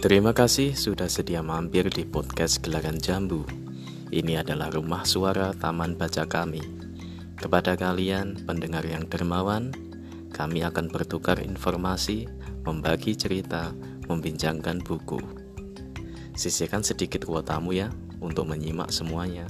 Terima kasih sudah sedia mampir di podcast Gelaran Jambu. Ini adalah rumah suara Taman Baca kami. Kepada kalian, pendengar yang dermawan, kami akan bertukar informasi, membagi cerita, membincangkan buku. Sisihkan sedikit kuotamu ya untuk menyimak semuanya.